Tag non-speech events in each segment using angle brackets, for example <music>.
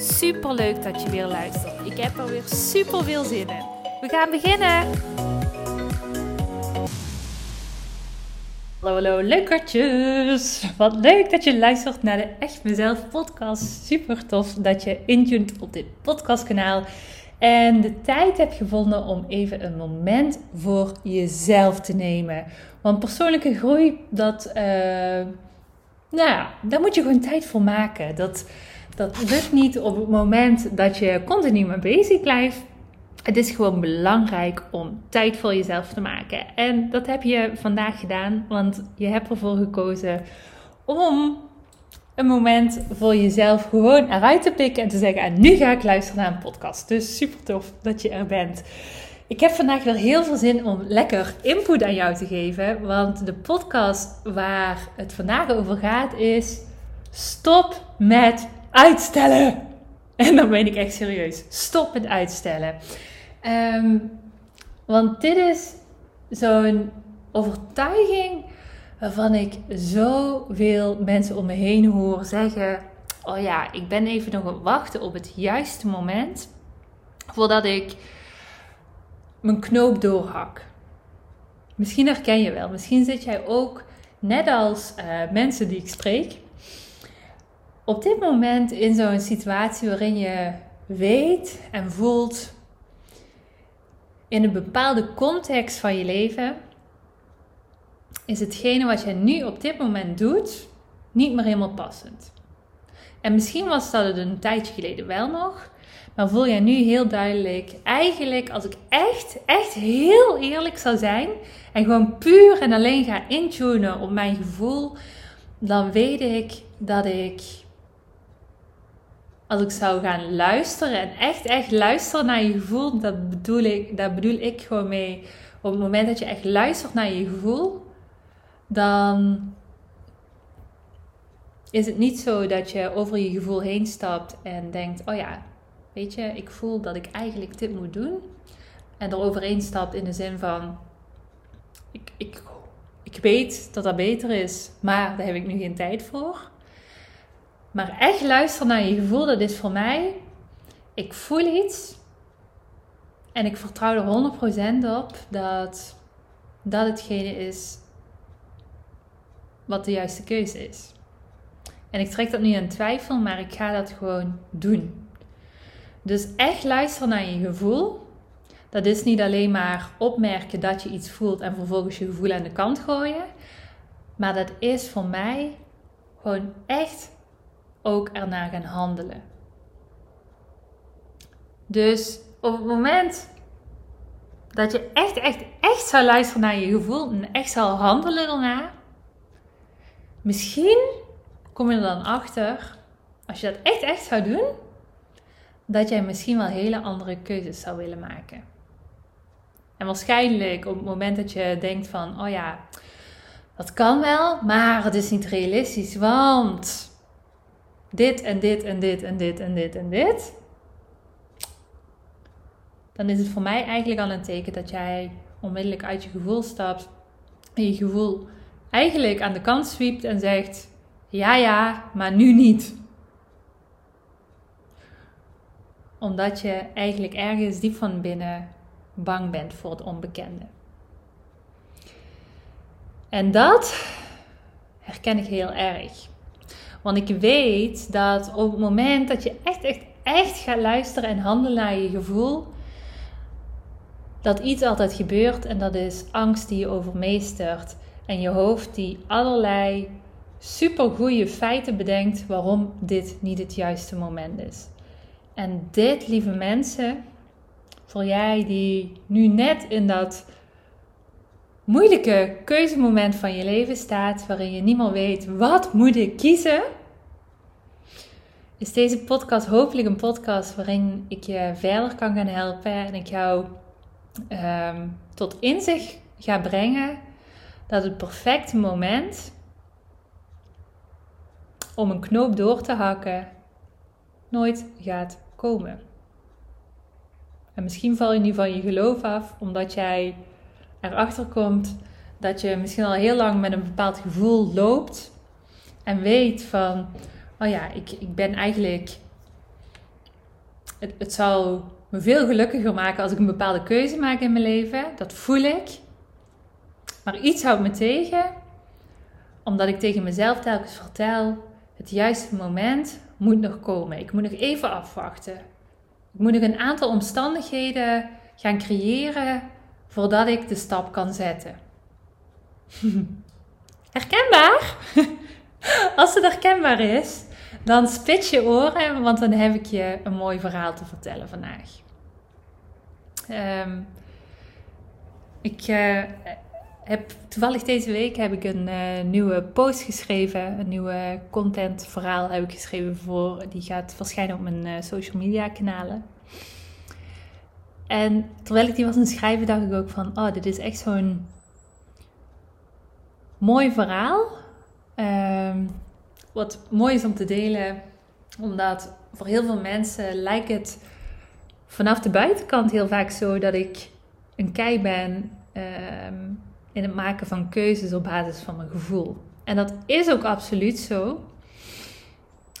Super leuk dat je weer luistert. Ik heb er weer super veel zin in. We gaan beginnen. Hallo, hallo, leukertjes. Wat leuk dat je luistert naar de Echt Mezelf podcast. Super tof dat je intuned op dit podcastkanaal. En de tijd hebt gevonden om even een moment voor jezelf te nemen. Want persoonlijke groei, dat, uh, nou daar moet je gewoon tijd voor maken. Dat dat lukt niet op het moment dat je continu mee bezig blijft. Het is gewoon belangrijk om tijd voor jezelf te maken. En dat heb je vandaag gedaan, want je hebt ervoor gekozen om een moment voor jezelf gewoon eruit te pikken en te zeggen: En nu ga ik luisteren naar een podcast. Dus super tof dat je er bent. Ik heb vandaag weer heel veel zin om lekker input aan jou te geven. Want de podcast waar het vandaag over gaat is: Stop met uitstellen. En dan ben ik echt serieus. Stop met uitstellen. Ehm, want dit is zo'n overtuiging waarvan ik zoveel mensen om me heen hoor zeggen: Oh ja, ik ben even nog aan het wachten op het juiste moment voordat ik mijn knoop doorhak. Misschien herken je wel. Misschien zit jij ook, net als uh, mensen die ik spreek, op dit moment in zo'n situatie waarin je weet en voelt in een bepaalde context van je leven, is hetgene wat je nu op dit moment doet niet meer helemaal passend. En misschien was dat het een tijdje geleden wel nog, maar voel jij nu heel duidelijk, eigenlijk als ik echt, echt heel eerlijk zou zijn en gewoon puur en alleen ga intunen op mijn gevoel, dan weet ik dat ik als ik zou gaan luisteren en echt, echt luisteren naar je gevoel, dat bedoel ik, daar bedoel ik gewoon mee. Op het moment dat je echt luistert naar je gevoel, dan is het niet zo dat je over je gevoel heen stapt en denkt: Oh ja, weet je, ik voel dat ik eigenlijk dit moet doen. En er overheen stapt in de zin van: ik, ik, ik weet dat dat beter is, maar daar heb ik nu geen tijd voor. Maar echt luisteren naar je gevoel, dat is voor mij, ik voel iets en ik vertrouw er 100% op dat dat hetgene is wat de juiste keuze is. En ik trek dat niet in twijfel, maar ik ga dat gewoon doen. Dus echt luisteren naar je gevoel. Dat is niet alleen maar opmerken dat je iets voelt en vervolgens je gevoel aan de kant gooien. Maar dat is voor mij gewoon echt ook ernaar gaan handelen. Dus op het moment dat je echt, echt, echt zou luisteren naar je gevoel en echt zou handelen daarna, misschien kom je er dan achter, als je dat echt, echt zou doen, dat jij misschien wel hele andere keuzes zou willen maken. En waarschijnlijk op het moment dat je denkt van, oh ja, dat kan wel, maar het is niet realistisch, want dit en dit en dit en dit en dit en dit, dan is het voor mij eigenlijk al een teken dat jij onmiddellijk uit je gevoel stapt en je gevoel eigenlijk aan de kant zwiept en zegt: Ja, ja, maar nu niet. Omdat je eigenlijk ergens diep van binnen bang bent voor het onbekende. En dat herken ik heel erg. Want ik weet dat op het moment dat je echt, echt, echt gaat luisteren en handelen naar je gevoel, dat iets altijd gebeurt en dat is angst die je overmeestert. En je hoofd die allerlei supergoeie feiten bedenkt waarom dit niet het juiste moment is. En dit, lieve mensen, voor jij die nu net in dat moeilijke keuzemoment van je leven staat, waarin je niet meer weet wat moet ik kiezen, is deze podcast hopelijk een podcast waarin ik je verder kan gaan helpen en ik jou um, tot inzicht ga brengen dat het perfecte moment om een knoop door te hakken nooit gaat komen. En misschien val je nu van je geloof af omdat jij erachter komt dat je misschien al heel lang met een bepaald gevoel loopt en weet van, oh ja, ik, ik ben eigenlijk, het, het zou me veel gelukkiger maken als ik een bepaalde keuze maak in mijn leven. Dat voel ik. Maar iets houdt me tegen, omdat ik tegen mezelf telkens vertel: het juiste moment moet nog komen. Ik moet nog even afwachten. Ik moet nog een aantal omstandigheden gaan creëren voordat ik de stap kan zetten. <laughs> Herkenbaar? <laughs> Als het herkenbaar is, dan spits je oren, want dan heb ik je een mooi verhaal te vertellen vandaag. Um, ik uh, heb toevallig deze week heb ik een uh, nieuwe post geschreven, een nieuwe content verhaal heb ik geschreven voor die gaat verschijnen op mijn uh, social media kanalen. En terwijl ik die was aan het schrijven, dacht ik ook van, oh, dit is echt zo'n mooi verhaal. Um, wat mooi is om te delen, omdat voor heel veel mensen lijkt het vanaf de buitenkant heel vaak zo dat ik een kei ben um, in het maken van keuzes op basis van mijn gevoel. En dat is ook absoluut zo,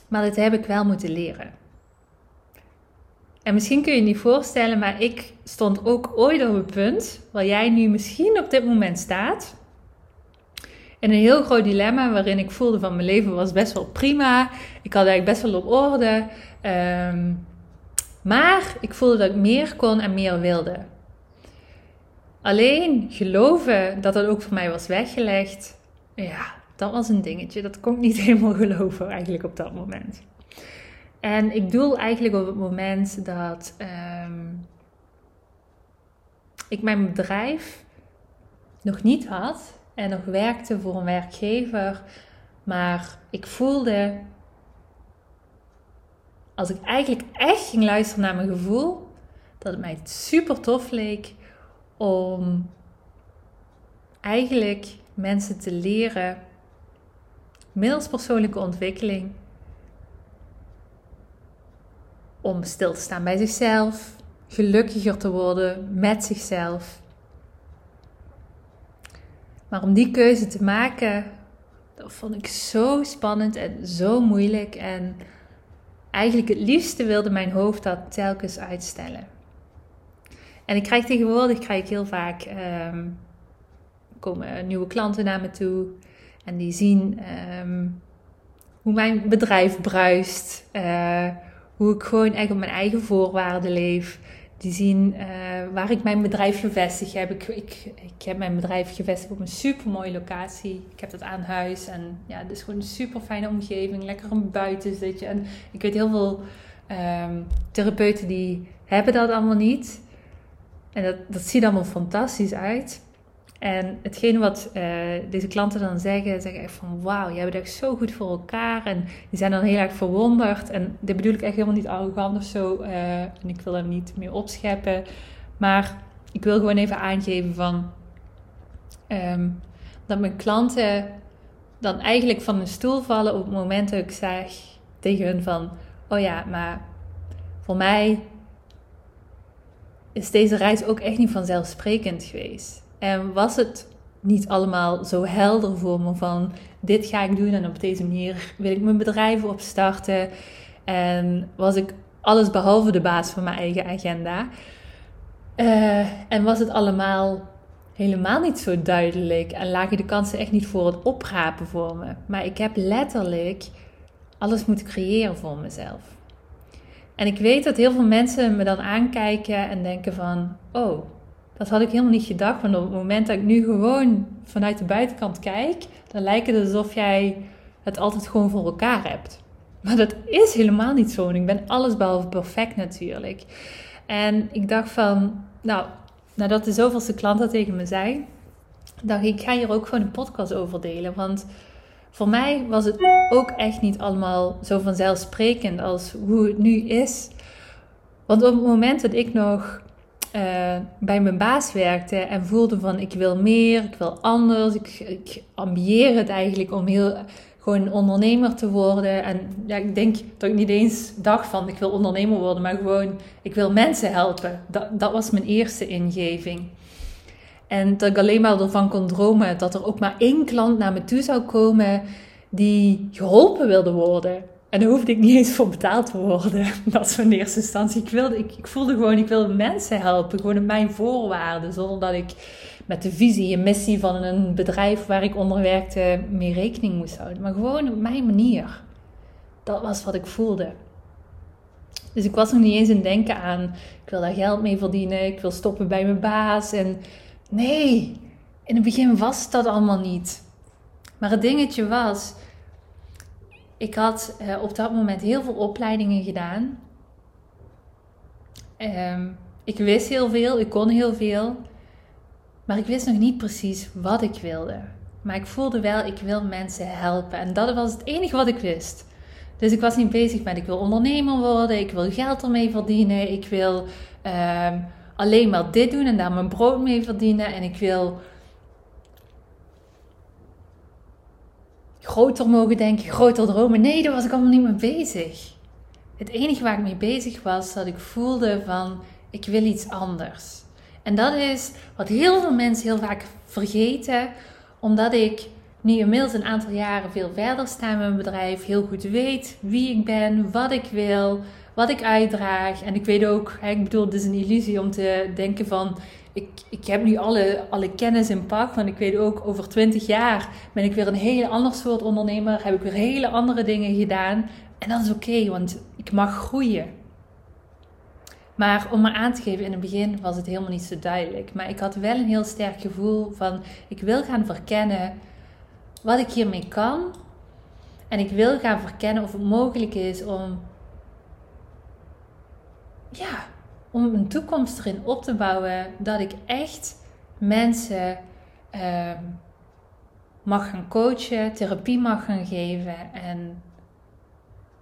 maar dat heb ik wel moeten leren. En misschien kun je je niet voorstellen, maar ik stond ook ooit op een punt waar jij nu misschien op dit moment staat. In een heel groot dilemma waarin ik voelde van mijn leven was best wel prima. Ik had eigenlijk best wel op orde. Um, maar ik voelde dat ik meer kon en meer wilde. Alleen geloven dat dat ook voor mij was weggelegd, ja, dat was een dingetje. Dat kon ik niet <laughs> helemaal geloven eigenlijk op dat moment. En ik doel eigenlijk op het moment dat um, ik mijn bedrijf nog niet had en nog werkte voor een werkgever, maar ik voelde als ik eigenlijk echt ging luisteren naar mijn gevoel, dat het mij super tof leek om eigenlijk mensen te leren, middels persoonlijke ontwikkeling, om stil te staan bij zichzelf, gelukkiger te worden met zichzelf. Maar om die keuze te maken, dat vond ik zo spannend en zo moeilijk. En eigenlijk het liefste wilde mijn hoofd dat telkens uitstellen. En ik krijg tegenwoordig krijg ik heel vaak um, komen nieuwe klanten naar me toe en die zien um, hoe mijn bedrijf bruist, uh, hoe ik gewoon echt op mijn eigen voorwaarden leef. Die zien uh, waar ik mijn bedrijf gevestigd heb. Ik, ik, ik heb mijn bedrijf gevestigd op een super mooie locatie. Ik heb dat aan huis. En ja, het is gewoon een super fijne omgeving. Lekker een je. En ik weet heel veel um, therapeuten die hebben dat allemaal niet. En dat, dat ziet allemaal fantastisch uit. En hetgene wat uh, deze klanten dan zeggen, zeggen echt van wauw, jij bent echt zo goed voor elkaar. En die zijn dan heel erg verwonderd. En dit bedoel ik echt helemaal niet arrogant of zo. Uh, en ik wil er niet meer opscheppen. Maar ik wil gewoon even aangeven van um, dat mijn klanten dan eigenlijk van hun stoel vallen op het moment dat ik zeg tegen hun van oh ja, maar voor mij is deze reis ook echt niet vanzelfsprekend geweest. En was het niet allemaal zo helder voor me van dit ga ik doen en op deze manier wil ik mijn bedrijf opstarten. En was ik alles behalve de baas van mijn eigen agenda. Uh, en was het allemaal helemaal niet zo duidelijk en lagen de kansen echt niet voor het oprapen voor me. Maar ik heb letterlijk alles moeten creëren voor mezelf. En ik weet dat heel veel mensen me dan aankijken en denken van, oh, dat had ik helemaal niet gedacht. Want op het moment dat ik nu gewoon vanuit de buitenkant kijk, dan lijkt het alsof jij het altijd gewoon voor elkaar hebt. Maar dat is helemaal niet zo. Ik ben allesbehalve perfect natuurlijk. En ik dacht van, nou, nadat de zoveelste klant dat tegen me zei, dacht ik ga hier ook gewoon een podcast over delen. Want voor mij was het ook echt niet allemaal zo vanzelfsprekend als hoe het nu is. Want op het moment dat ik nog uh, bij mijn baas werkte en voelde van ik wil meer, ik wil anders, ik, ik ambieer het eigenlijk om heel gewoon ondernemer te worden. En ja, ik denk dat ik niet eens dacht van ik wil ondernemer worden, maar gewoon ik wil mensen helpen. Dat, dat was mijn eerste ingeving. En dat ik alleen maar ervan kon dromen dat er ook maar één klant naar me toe zou komen die geholpen wilde worden. En daar hoefde ik niet eens voor betaald te worden. <laughs> Dat is in eerste instantie. Ik, wilde, ik, voelde gewoon, ik wilde mensen helpen. Gewoon op mijn voorwaarden. Zonder dat ik met de visie en missie van een bedrijf waar ik onder werkte mee rekening moest houden. Maar gewoon op mijn manier. Dat was wat ik voelde. Dus ik was nog niet eens in denken aan, ik wil daar geld mee verdienen, ik wil stoppen bij mijn baas. En nee, in het begin was dat allemaal niet. Maar het dingetje was, ik had uh, op dat moment heel veel opleidingen gedaan. Um, ik wist heel veel, ik kon heel veel. Maar ik wist nog niet precies wat ik wilde. Maar ik voelde wel, ik wil mensen helpen. En dat was het enige wat ik wist. Dus ik was niet bezig met, ik wil ondernemer worden, ik wil geld ermee verdienen, ik wil um, alleen maar dit doen en daar mijn brood mee verdienen. En ik wil groter mogen denken, groter dromen. Nee, daar was ik allemaal niet mee bezig. Het enige waar ik mee bezig was, dat ik voelde van, ik wil iets anders. En dat is wat heel veel mensen heel vaak vergeten, omdat ik nu inmiddels een aantal jaren veel verder sta in mijn bedrijf, heel goed weet wie ik ben, wat ik wil, wat ik uitdraag. En ik weet ook, ik bedoel, het is een illusie om te denken van, ik, ik heb nu alle, alle kennis in pak, want ik weet ook over 20 jaar ben ik weer een heel ander soort ondernemer, heb ik weer hele andere dingen gedaan. En dat is oké, want ik mag groeien. Maar om maar aan te geven, in het begin was het helemaal niet zo duidelijk. Maar ik had wel een heel sterk gevoel van, ik wil gaan verkennen wat ik hiermee kan. En ik wil gaan verkennen of het mogelijk is om, ja, om een toekomst erin op te bouwen dat ik echt mensen ehm, mag gaan coachen, therapie mag gaan geven en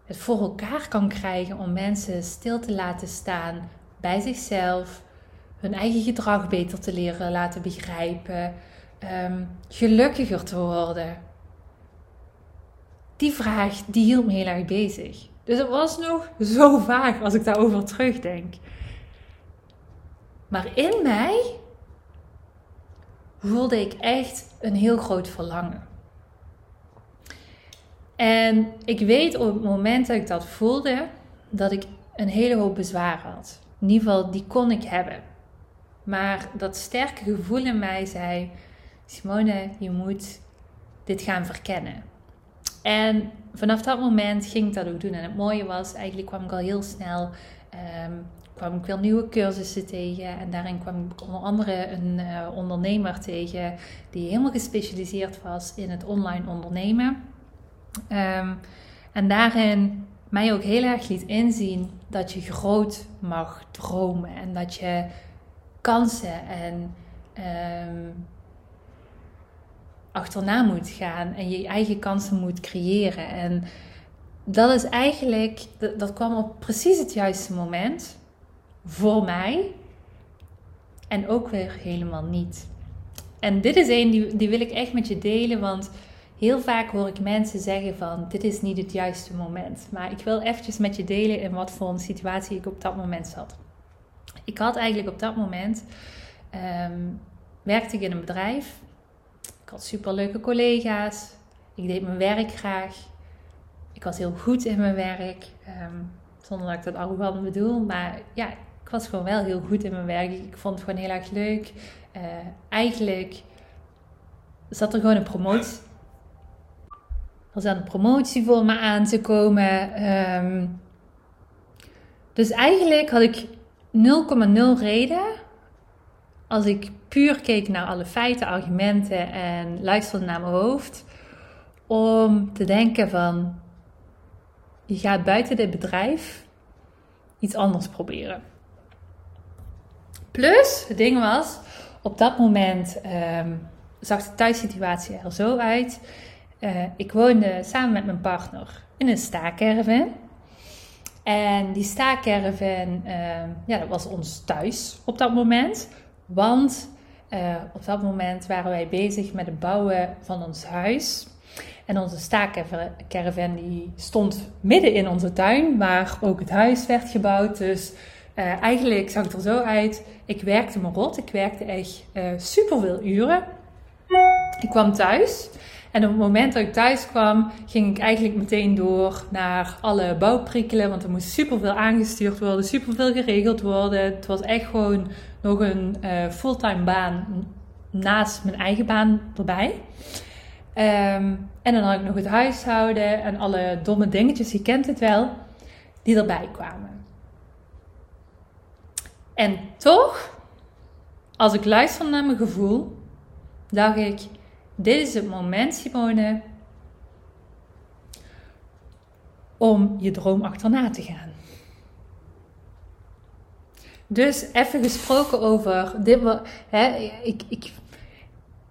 het voor elkaar kan krijgen om mensen stil te laten staan bij zichzelf, hun eigen gedrag beter te leren laten begrijpen, ehm, gelukkiger te worden. Die vraag die hield me heel erg bezig. Dus het was nog zo vaag als ik daarover terugdenk. Maar in mij voelde ik echt een heel groot verlangen. En ik weet op het moment dat ik dat voelde, dat ik een hele hoop bezwaar had. In ieder geval, die kon ik hebben. Maar dat sterke gevoel in mij zei: Simone, je moet dit gaan verkennen. En vanaf dat moment ging ik dat ook doen. En het mooie was, eigenlijk kwam ik al heel snel ehm, kwam ik wel nieuwe cursussen tegen. En daarin kwam ik onder andere een uh, ondernemer tegen die helemaal gespecialiseerd was in het online ondernemen. Um, en daarin mij ook heel erg liet inzien dat je groot mag dromen en dat je kansen en um, achterna moet gaan en je eigen kansen moet creëren. En dat is eigenlijk, dat kwam op precies het juiste moment voor mij en ook weer helemaal niet. En dit is een die, die wil ik echt met je delen, want heel vaak hoor ik mensen zeggen van dit is niet het juiste moment. Maar ik wil eventjes met je delen in wat voor een situatie ik op dat moment zat. Ik had eigenlijk op dat moment, um, werkte ik in een bedrijf. Ik had superleuke collega's. Ik deed mijn werk graag. Ik was heel goed in mijn werk. Um, zonder dat ik dat arrogant bedoel. Maar ja, ik was gewoon wel heel goed in mijn werk. Ik vond het gewoon heel erg leuk. Uh, eigenlijk zat er gewoon een promotie. Er zat een promotie voor me aan te komen. Um, dus eigenlijk had ik 0,0 reden. Als ik puur keek naar alle feiten, argumenten en luisterde naar mijn hoofd. Om te denken van. Je gaat buiten dit bedrijf iets anders proberen. Plus, het ding was, op dat moment um, zag de thuissituatie er zo uit. Uh, ik woonde samen met mijn partner in een staakerven. En die staakerven, uh, ja, dat was ons thuis op dat moment. Want uh, op dat moment waren wij bezig met het bouwen van ons huis. En onze staakerven die stond midden in onze tuin, waar ook het huis werd gebouwd. Dus uh, eigenlijk zag het er zo uit. Ik werkte me rot. Ik werkte echt uh, super veel uren. Ik kwam thuis. En op het moment dat ik thuis kwam, ging ik eigenlijk meteen door naar alle bouwprikkelen. Want er moest superveel aangestuurd worden, superveel geregeld worden. Het was echt gewoon nog een uh, fulltime baan naast mijn eigen baan erbij. Um, en dan had ik nog het huishouden en alle domme dingetjes, je kent het wel, die erbij kwamen. En toch, als ik luister naar mijn gevoel, dacht ik, dit is het moment, Simone, om je droom achterna te gaan. Dus even gesproken over dit. Hè, ik, ik,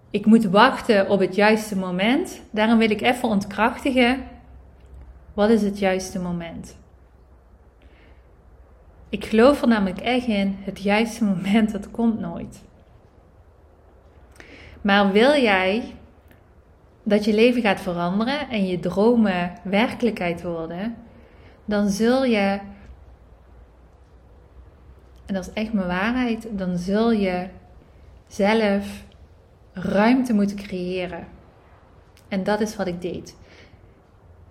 ik moet wachten op het juiste moment. Daarom wil ik even ontkrachtigen. Wat is het juiste moment? Ik geloof er namelijk echt in, het juiste moment, dat komt nooit. Maar wil jij dat je leven gaat veranderen en je dromen werkelijkheid worden, dan zul je, en dat is echt mijn waarheid, dan zul je zelf ruimte moeten creëren. En dat is wat ik deed.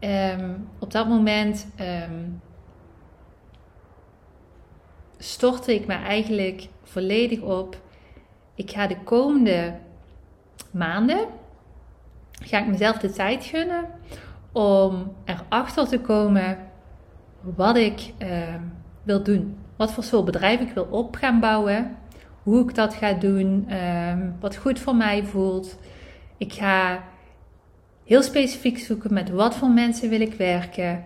Um, op dat moment um, stortte ik me eigenlijk volledig op. Ik ga de komende maanden, ga ik mezelf de tijd gunnen om erachter te komen wat ik uh, wil doen. Wat voor soort bedrijf ik wil op gaan bouwen. Hoe ik dat ga doen. Uh, wat goed voor mij voelt. Ik ga heel specifiek zoeken met wat voor mensen wil ik werken.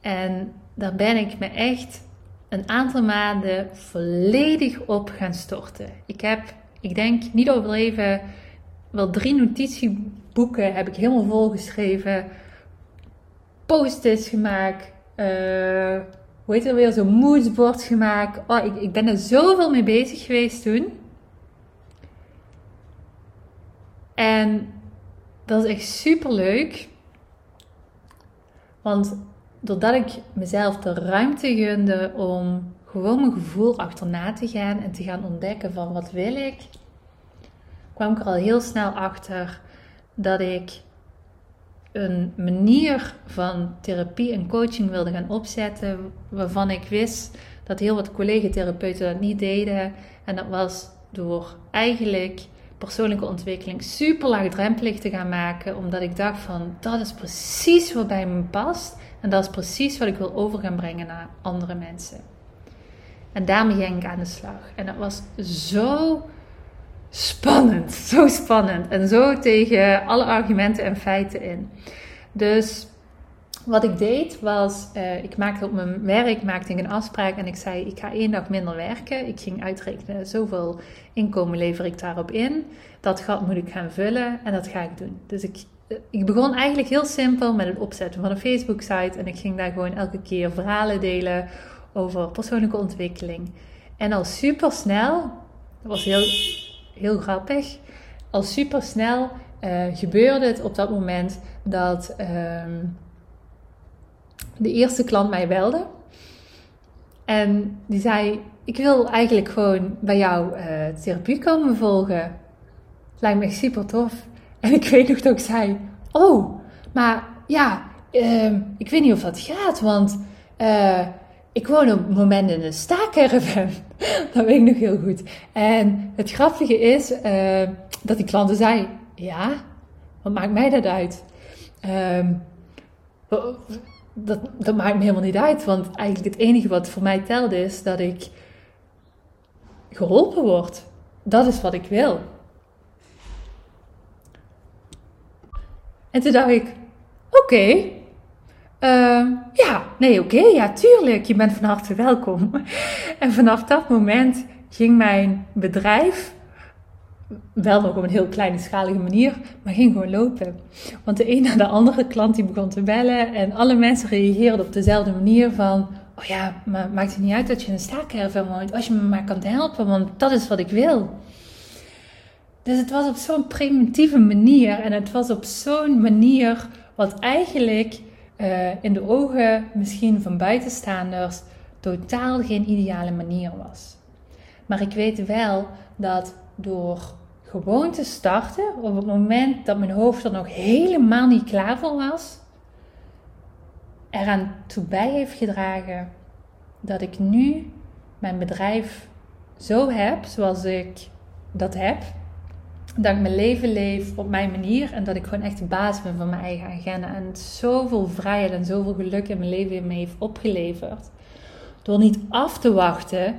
En daar ben ik me echt een aantal maanden volledig op gaan storten. Ik heb, ik denk niet overdreven, wel drie notitieboeken heb ik helemaal volgeschreven. Post-its gemaakt. Uh, hoe heet het weer? Zo'n moodboard gemaakt. Oh, ik, ik ben er zoveel mee bezig geweest toen. En dat is echt super leuk. Want doordat ik mezelf de ruimte gunde om gewoon mijn gevoel achterna te gaan en te gaan ontdekken van wat wil ik, kwam ik er al heel snel achter dat ik een manier van therapie en coaching wilde gaan opzetten waarvan ik wist dat heel wat collega-therapeuten dat niet deden. En dat was door eigenlijk persoonlijke ontwikkeling super laagdrempelig te gaan maken, omdat ik dacht van dat is precies wat bij me past en dat is precies wat ik wil over gaan brengen naar andere mensen. En daarmee ging ik aan de slag. En dat was zo spannend, <laughs> zo spannend. En zo tegen alle argumenten en feiten in. Dus wat ik deed was, uh, ik maakte op mijn werk maakte ik een afspraak en ik zei, ik ga één dag minder werken. Ik ging uitrekenen, zoveel inkomen lever ik daarop in. Dat gat moet ik gaan vullen en dat ga ik doen. Dus ik ik begon eigenlijk heel simpel met het opzetten van een Facebook-site. En ik ging daar gewoon elke keer verhalen delen over persoonlijke ontwikkeling. En al super snel, dat was heel, heel grappig, al super snel uh, gebeurde het op dat moment dat uh, de eerste klant mij belde. En die zei: Ik wil eigenlijk gewoon bij jou uh, therapie komen volgen. Lijkt me super tof. <laughs> En ik weet nog dat ik zei: Oh, maar ja, uh, ik weet niet of dat gaat, want uh, ik woon op het moment in een staakerven. <laughs> dat weet ik nog heel goed. En het grappige is uh, dat die klanten zei: Ja, wat maakt mij dat uit? Um, dat, dat maakt me helemaal niet uit, want eigenlijk het enige wat voor mij telt is dat ik geholpen word. Dat is wat ik wil. En toen dacht ik, oké, ehm, ja, nee, oké, ja, tuurlijk, je bent van harte welkom. <laughs> En vanaf dat moment ging mijn bedrijf wel nog op een heel kleinschalige manier, maar ging gewoon lopen. Want de een na de andere klant die begon te bellen en alle mensen reageerden op dezelfde manier van... Oh ja, maar maakt het niet uit dat je een staakerven woont, als je me maar kan helpen, want dat is wat ik wil. Dus het was op zo'n primitieve manier en het was op zo'n manier wat eigenlijk uh, in de ogen misschien van buitenstaanders totaal geen ideale manier was. Maar ik weet wel dat door gewoon te starten op het moment dat mijn hoofd er nog helemaal niet klaar voor was, eraan toe bij heeft gedragen dat ik nu mijn bedrijf zo heb zoals ik dat heb. Dat ik mijn leven leef op mijn manier en dat ik gewoon echt de baas ben van mijn eigen agenda. En zoveel vrijheid en zoveel geluk in mijn leven me heeft opgeleverd. Door niet af te wachten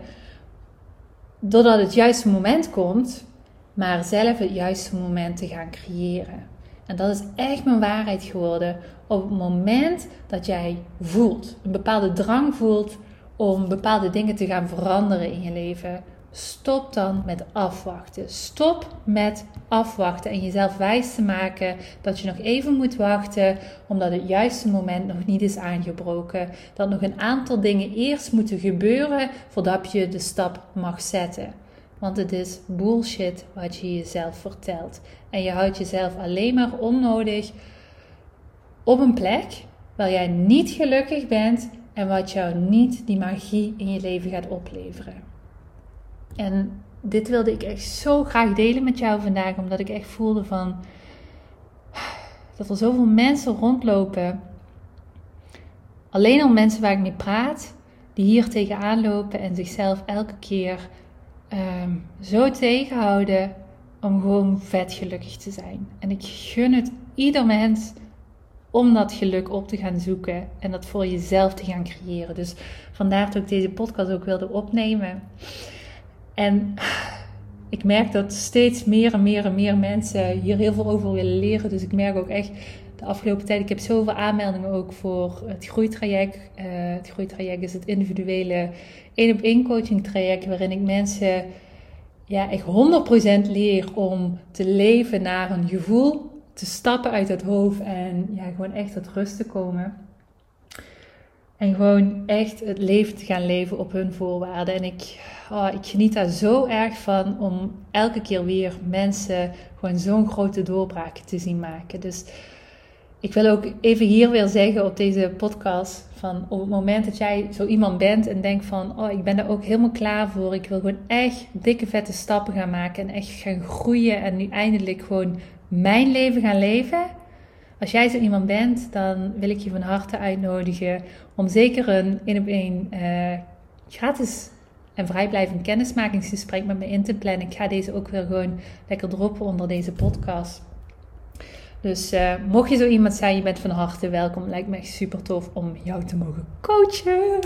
doordat het juiste moment komt, maar zelf het juiste moment te gaan creëren. En dat is echt mijn waarheid geworden. Op het moment dat jij voelt, een bepaalde drang voelt om bepaalde dingen te gaan veranderen in je leven, Stop dan met afwachten. Stop met afwachten en jezelf wijs te maken dat je nog even moet wachten omdat het juiste moment nog niet is aangebroken. Dat nog een aantal dingen eerst moeten gebeuren voordat je de stap mag zetten. Want het is bullshit wat je jezelf vertelt. En je houdt jezelf alleen maar onnodig op een plek waar jij niet gelukkig bent en wat jou niet die magie in je leven gaat opleveren. En dit wilde ik echt zo graag delen met jou vandaag, omdat ik echt voelde van dat er zoveel mensen rondlopen. Alleen al mensen waar ik mee praat, die hier tegenaan lopen en zichzelf elke keer ehm, zo tegenhouden om gewoon vet gelukkig te zijn. En ik gun het ieder mens om dat geluk op te gaan zoeken en dat voor jezelf te gaan creëren. Dus vandaar dat ik deze podcast ook wilde opnemen. En ik merk dat steeds meer en meer en meer mensen hier heel veel over willen leren. Dus ik merk ook echt de afgelopen tijd, ik heb zoveel aanmeldingen ook voor het groeitraject. Uh, het groeitraject is het individuele één op één coaching traject waarin ik mensen ja, echt 100% leer om te leven naar een gevoel, te stappen uit het hoofd en ja, gewoon echt tot rust te komen. En gewoon echt het leven te gaan leven op hun voorwaarden. En ik, oh, ik geniet daar zo erg van om elke keer weer mensen gewoon zo'n grote doorbraak te zien maken. Dus ik wil ook even hier weer zeggen op deze podcast: van op het moment dat jij zo iemand bent en denkt van, oh, ik ben daar ook helemaal klaar voor. Ik wil gewoon echt dikke vette stappen gaan maken en echt gaan groeien en nu eindelijk gewoon mijn leven gaan leven als jij zo iemand bent, dan wil ik je van harte uitnodigen om zeker een in op één uh, gratis en vrijblijvend kennismakingsgesprek met me in te plannen. Ik ga deze ook weer gewoon lekker droppen onder deze podcast. Dus uh, mocht je zo iemand zijn, je bent van harte welkom. Lijkt me super tof om jou te mogen coachen.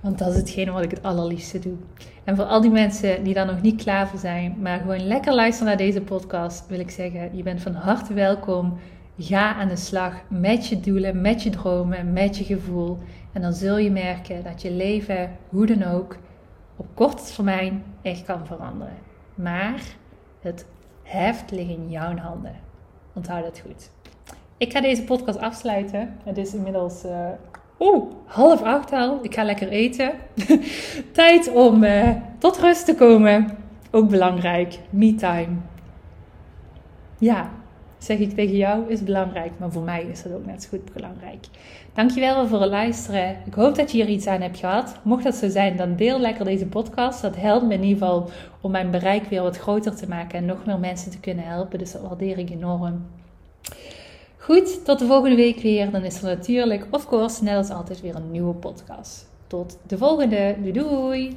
Want dat is hetgene wat ik het allerliefste doe. En voor al die mensen die daar nog niet klaar voor zijn, maar gewoon lekker luisteren naar deze podcast, wil ik zeggen: je bent van harte welkom. Ga aan de slag met je doelen, met je dromen, met je gevoel. En dan zul je merken dat je leven, hoe dan ook, op korte termijn echt kan veranderen. Maar het heft ligt in jouw handen. Onthoud dat goed. Ik ga deze podcast afsluiten. Het is inmiddels uh, oeh, half acht al. Ik ga lekker eten. <laughs> Tijd om uh, tot rust te komen. Ook belangrijk. Me time. Ja, zeg ik tegen jou, is belangrijk. Maar voor mij is dat ook net zo goed belangrijk. Dankjewel voor het luisteren. Ik hoop dat je hier iets aan hebt gehad. Mocht dat zo zijn, dan deel lekker deze podcast. Dat helpt me in ieder geval om mijn bereik weer wat groter te maken en nog meer mensen te kunnen helpen. Dus dat waardeer ik enorm. Goed, tot de volgende week weer. Dan is er natuurlijk, of course, net als altijd weer een nieuwe podcast. Tot de volgende. Doei doei!